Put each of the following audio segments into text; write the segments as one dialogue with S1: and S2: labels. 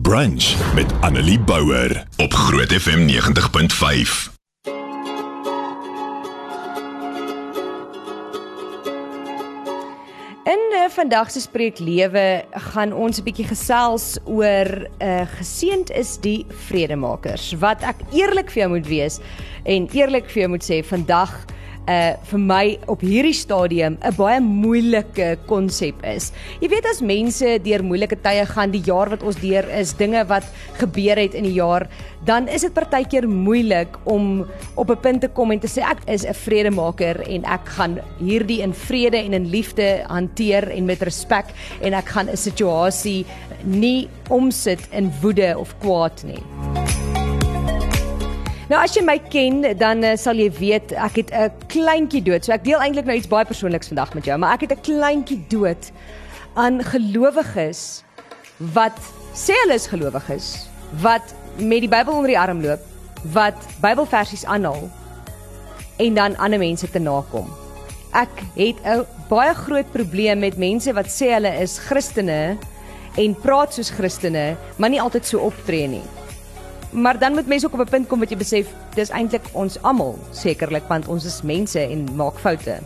S1: Brunch met Annelie Bouwer op Groot FM 90.5.
S2: In uh, vandag se spreek lewe gaan ons 'n bietjie gesels oor uh, geseend is die vredemakers. Wat ek eerlik vir jou moet wees en eerlik vir jou moet sê vandag uh vir my op hierdie stadium 'n baie moeilike konsep is. Jy weet as mense deur moeilike tye gaan, die jaar wat ons deur is, dinge wat gebeur het in die jaar, dan is dit partykeer moeilik om op 'n punt te kom en te sê ek is 'n vredemaker en ek gaan hierdie in vrede en in liefde hanteer en met respek en ek gaan 'n situasie nie omsit in woede of kwaad nie. Nou as jy my ken, dan uh, sal jy weet ek het 'n kleintjie dood. So ek deel eintlik nou iets baie persoonliks vandag met jou, maar ek het 'n kleintjie dood aan gelowiges wat sê hulle is gelowiges, wat met die Bybel onder die arm loop, wat Bybelversies aanhaal en dan ander mense te nakom. Ek het 'n baie groot probleem met mense wat sê hulle is Christene en praat soos Christene, maar nie altyd so optree nie maar dan moet mense ook op 'n punt kom wat jy besef dis eintlik ons almal sekerlik want ons is mense en maak foute.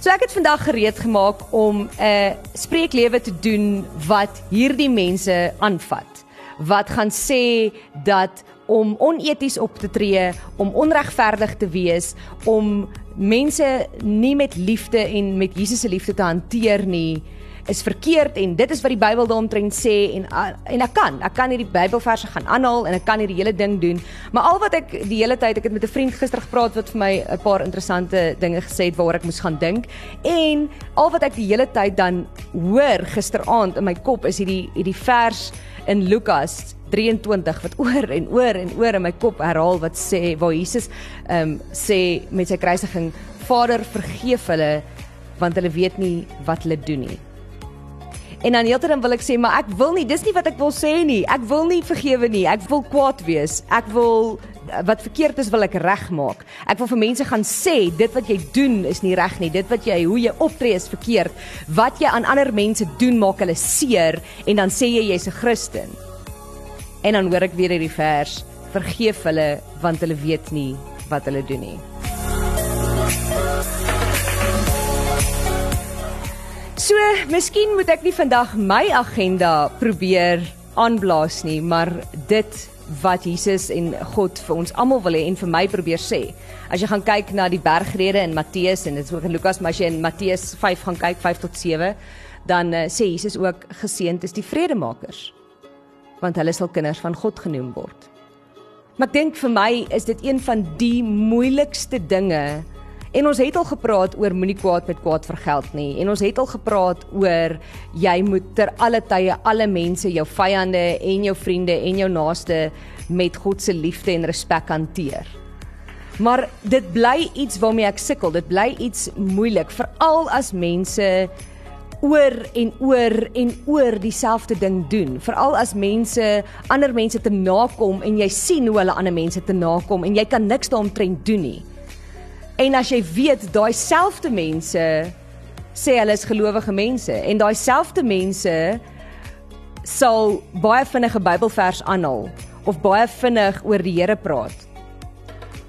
S2: So ek het vandag gereed gemaak om 'n spreeklewe te doen wat hierdie mense aanvat. Wat gaan sê dat om oneties op te tree, om onregverdig te wees, om mense nie met liefde en met Jesus se liefde te hanteer nie, is verkeerd en dit is wat die Bybel daaromtrent sê en en ek kan ek kan hierdie Bybelverse gaan aanhaal en ek kan hierdie hele ding doen maar al wat ek die hele tyd ek het met 'n vriend gister gepraat wat vir my 'n paar interessante dinge gesê het waaroor ek moes gaan dink en al wat ek die hele tyd dan hoor gisteraand in my kop is hierdie hierdie vers in Lukas 23 wat oor en oor en oor in my kop herhaal wat sê waar Jesus ehm um, sê met sy kruisiging Vader vergeef hulle want hulle weet nie wat hulle doen nie. En dan heeltyd dan wil ek sê, maar ek wil nie, dis nie wat ek wil sê nie. Ek wil nie vergewe nie. Ek wil kwaad wees. Ek wil wat verkeerd is wil ek regmaak. Ek wil vir mense gaan sê dit wat jy doen is nie reg nie. Dit wat jy hoe jy optree is verkeerd. Wat jy aan ander mense doen maak hulle seer en dan sê jy jy's 'n Christen. En dan hoor ek weer hierdie vers: Vergeef hulle want hulle weet nie wat hulle doen nie. So, miskien moet ek nie vandag my agenda probeer aanblaas nie, maar dit wat Jesus en God vir ons almal wil hê en vir my probeer sê. As jy gaan kyk na die bergrede in Matteus en dit is ook in Lukas, maar as jy in Matteus 5 gaan kyk 5 tot 7, dan uh, sê Jesus ook geseënd is die vredemakers want hulle sal kinders van God genoem word. Maar ek dink vir my is dit een van die moeilikste dinge En ons het al gepraat oor moenie kwaad met kwaad vergeld nie. En ons het al gepraat oor jy moet ter alle tye alle mense, jou vyande en jou vriende en jou naaste met God se liefde en respek hanteer. Maar dit bly iets waarmee ek sukkel. Dit bly iets moeilik, veral as mense oor en oor en oor dieselfde ding doen. Veral as mense ander mense te nakom en jy sien hoe hulle ander mense te nakom en jy kan niks daaromtrent doen nie. En as jy weet daai selfde mense sê hulle is gelowige mense en daai selfde mense sal baie vinnige Bybelvers aanhaal of baie vinnig oor die Here praat.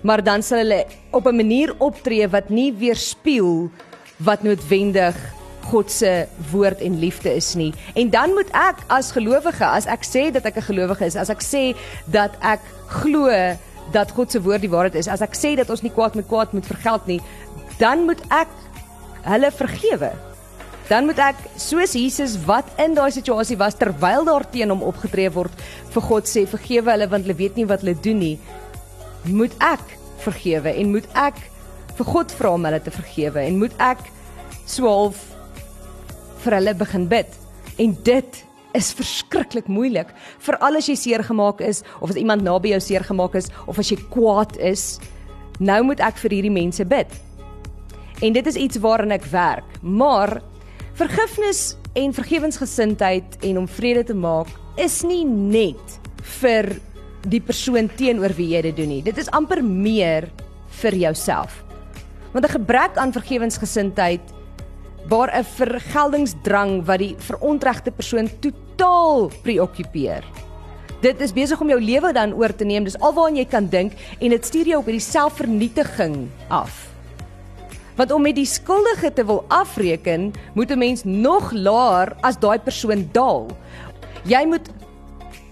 S2: Maar dan sal hulle op 'n manier optree wat nie weerspieël wat noodwendig God se woord en liefde is nie. En dan moet ek as gelowige, as ek sê dat ek 'n gelowige is, as ek sê dat ek glo dat God se woord die waarheid is. As ek sê dat ons nie kwaad met kwaad moet vergeld nie, dan moet ek hulle vergewe. Dan moet ek soos Jesus wat in daai situasie was terwyl daar teen hom opgetree word vir God sê vergewe hulle want hulle weet nie wat hulle doen nie. Moet ek vergewe en moet ek vir God vra om hulle te vergewe en moet ek swaalf vir hulle begin bid. En dit is verskriklik moeilik vir al as jy seer gemaak is of as iemand naby jou seer gemaak is of as jy kwaad is. Nou moet ek vir hierdie mense bid. En dit is iets waaraan ek werk. Maar vergifnis en vergewensgesindheid en om vrede te maak is nie net vir die persoon teenoor wie jy dit doen nie. Dit is amper meer vir jouself. Want 'n gebrek aan vergewensgesindheid waar 'n vergeldingsdrang wat die verontregte persoon totaal preokkupeer. Dit is besig om jou lewe dan oor te neem. Dis alwaar jy kan dink en dit stuur jou op hierdie selfvernietiging af. Want om met die skuldige te wil afreken, moet 'n mens nog laer as daai persoon daal. Jy moet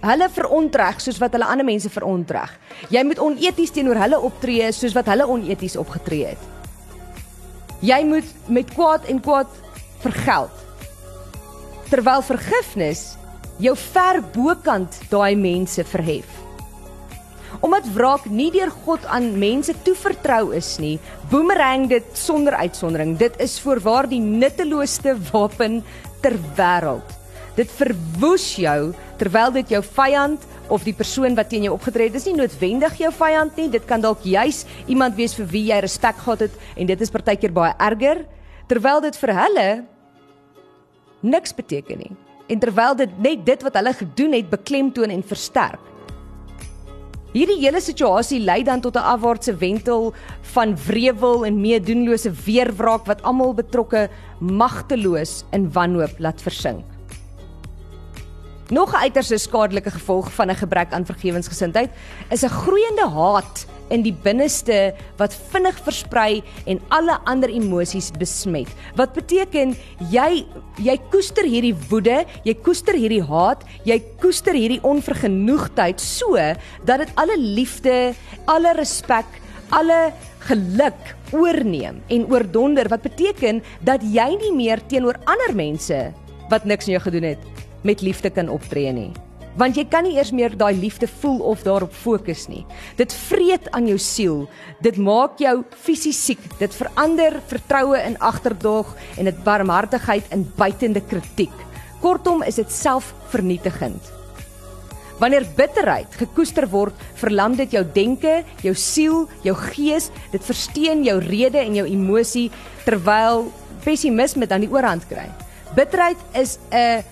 S2: hulle verontreg soos wat hulle ander mense verontreg. Jy moet oneties teenoor hulle optree soos wat hulle oneties opgetree het. Jy moet met kwaad en kwaad vergeld. Terwyl vergifnis jou ver bokant daai mense verhef. Omdat wraak nie deur God aan mense toevertrou is nie, boomerang dit sonder uitsondering. Dit is voorwaar die nutteloosste wapen ter wêreld. Dit verwoes jou terwyl dit jou vyand of die persoon wat teen jou opgetree het, is nie noodwendig jou vyand nie. Dit kan dalk juis iemand wees vir wie jy respek gehad het en dit is partykeer baie erger terwyl dit vir hulle niks beteken nie en terwyl dit net dit wat hulle gedoen het beklemtoon en versterk. Hierdie hele situasie lei dan tot 'n afwaartse wentel van wrevel en meedoenlose weerwraak wat almal betrokke magteloos in wanhoop laat versink. Nog 'n uiters skadelike gevolg van 'n gebrek aan vergewensgesindheid is 'n groeiende haat in die binneste wat vinnig versprei en alle ander emosies besmet. Wat beteken jy jy koester hierdie woede, jy koester hierdie haat, jy koester hierdie onvergenoegdheid so dat dit alle liefde, alle respek, alle geluk oorneem en oordonder wat beteken dat jy nie meer teenoor ander mense wat niks aan jou gedoen het met liefde kan optree nie want jy kan nie eers meer daai liefde voel of daarop fokus nie. Dit vreet aan jou siel. Dit maak jou fisies siek. Dit verander vertroue in agterdog en dit barmhartigheid in buitende kritiek. Kortom is dit selfvernietigend. Wanneer bitterheid gekoester word, verlam dit jou denke, jou siel, jou gees, dit versteen jou rede en jou emosie terwyl pessimisme dan die oorhand kry. Bitterheid is 'n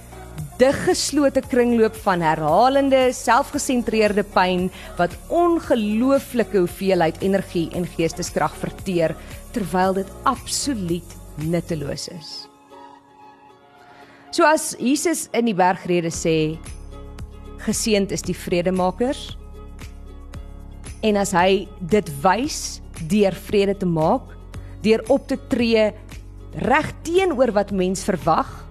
S2: diggeslote kringloop van herhalende, selfgesentreerde pyn wat ongelooflike hoeveelheid energie en geesteskrag verteer terwyl dit absoluut nutteloos is. So as Jesus in die bergrede sê geseënd is die vredemakers en as hy dit wys deur vrede te maak, deur op te tree reg teenoor wat mens verwag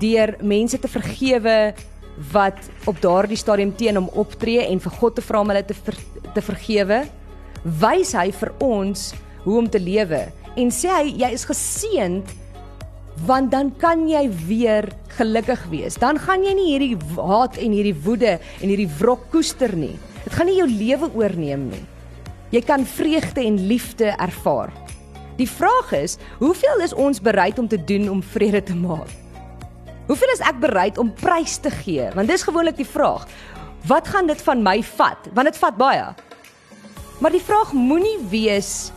S2: deur mense te vergewe wat op daardie stadium teen hom optree en vir God te vra om hulle te ver, te vergewe, wys hy vir ons hoe om te lewe en sê hy jy is geseënd want dan kan jy weer gelukkig wees. Dan gaan jy nie hierdie haat en hierdie woede en hierdie wrok koester nie. Dit gaan nie jou lewe oorneem nie. Jy kan vreugde en liefde ervaar. Die vraag is, hoeveel is ons bereid om te doen om vrede te maak? Hoeveel is ek bereid om prys te gee? Want dis gewoonlik die vraag. Wat gaan dit van my vat? Want dit vat baie. Maar die vraag moenie wees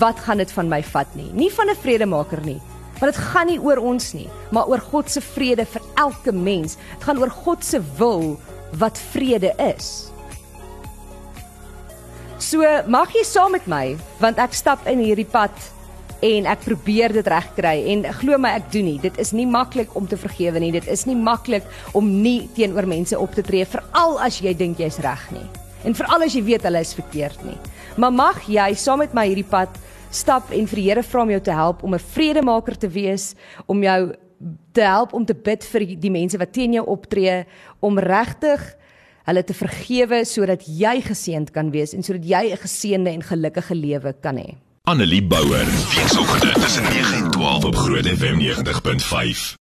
S2: wat gaan dit van my vat nie. Nie van 'n vredemaker nie. Want dit gaan nie oor ons nie, maar oor God se vrede vir elke mens. Dit gaan oor God se wil wat vrede is. So mag jy saam met my want ek stap in hierdie pad en ek probeer dit regkry. En glo my ek doen nie. Dit is nie maklik om te vergewe nie. Dit is nie maklik om nie teenoor mense op te tree veral as jy dink jy's reg nie. En veral as jy weet hulle is verkeerd nie. Maar mag jy saam met my hierdie pad stap en vir die Here vra om jou te help om 'n vredemaker te wees om jou te help om te bid vir die mense wat teen jou optree om regtig hulle te vergewe sodat jy geseënd kan wees en sodat jy 'n geseënde en gelukkige lewe kan hê
S1: Annelie Bouwer. Weekoggend tussen 9 en 12 op Groot FM 90.5.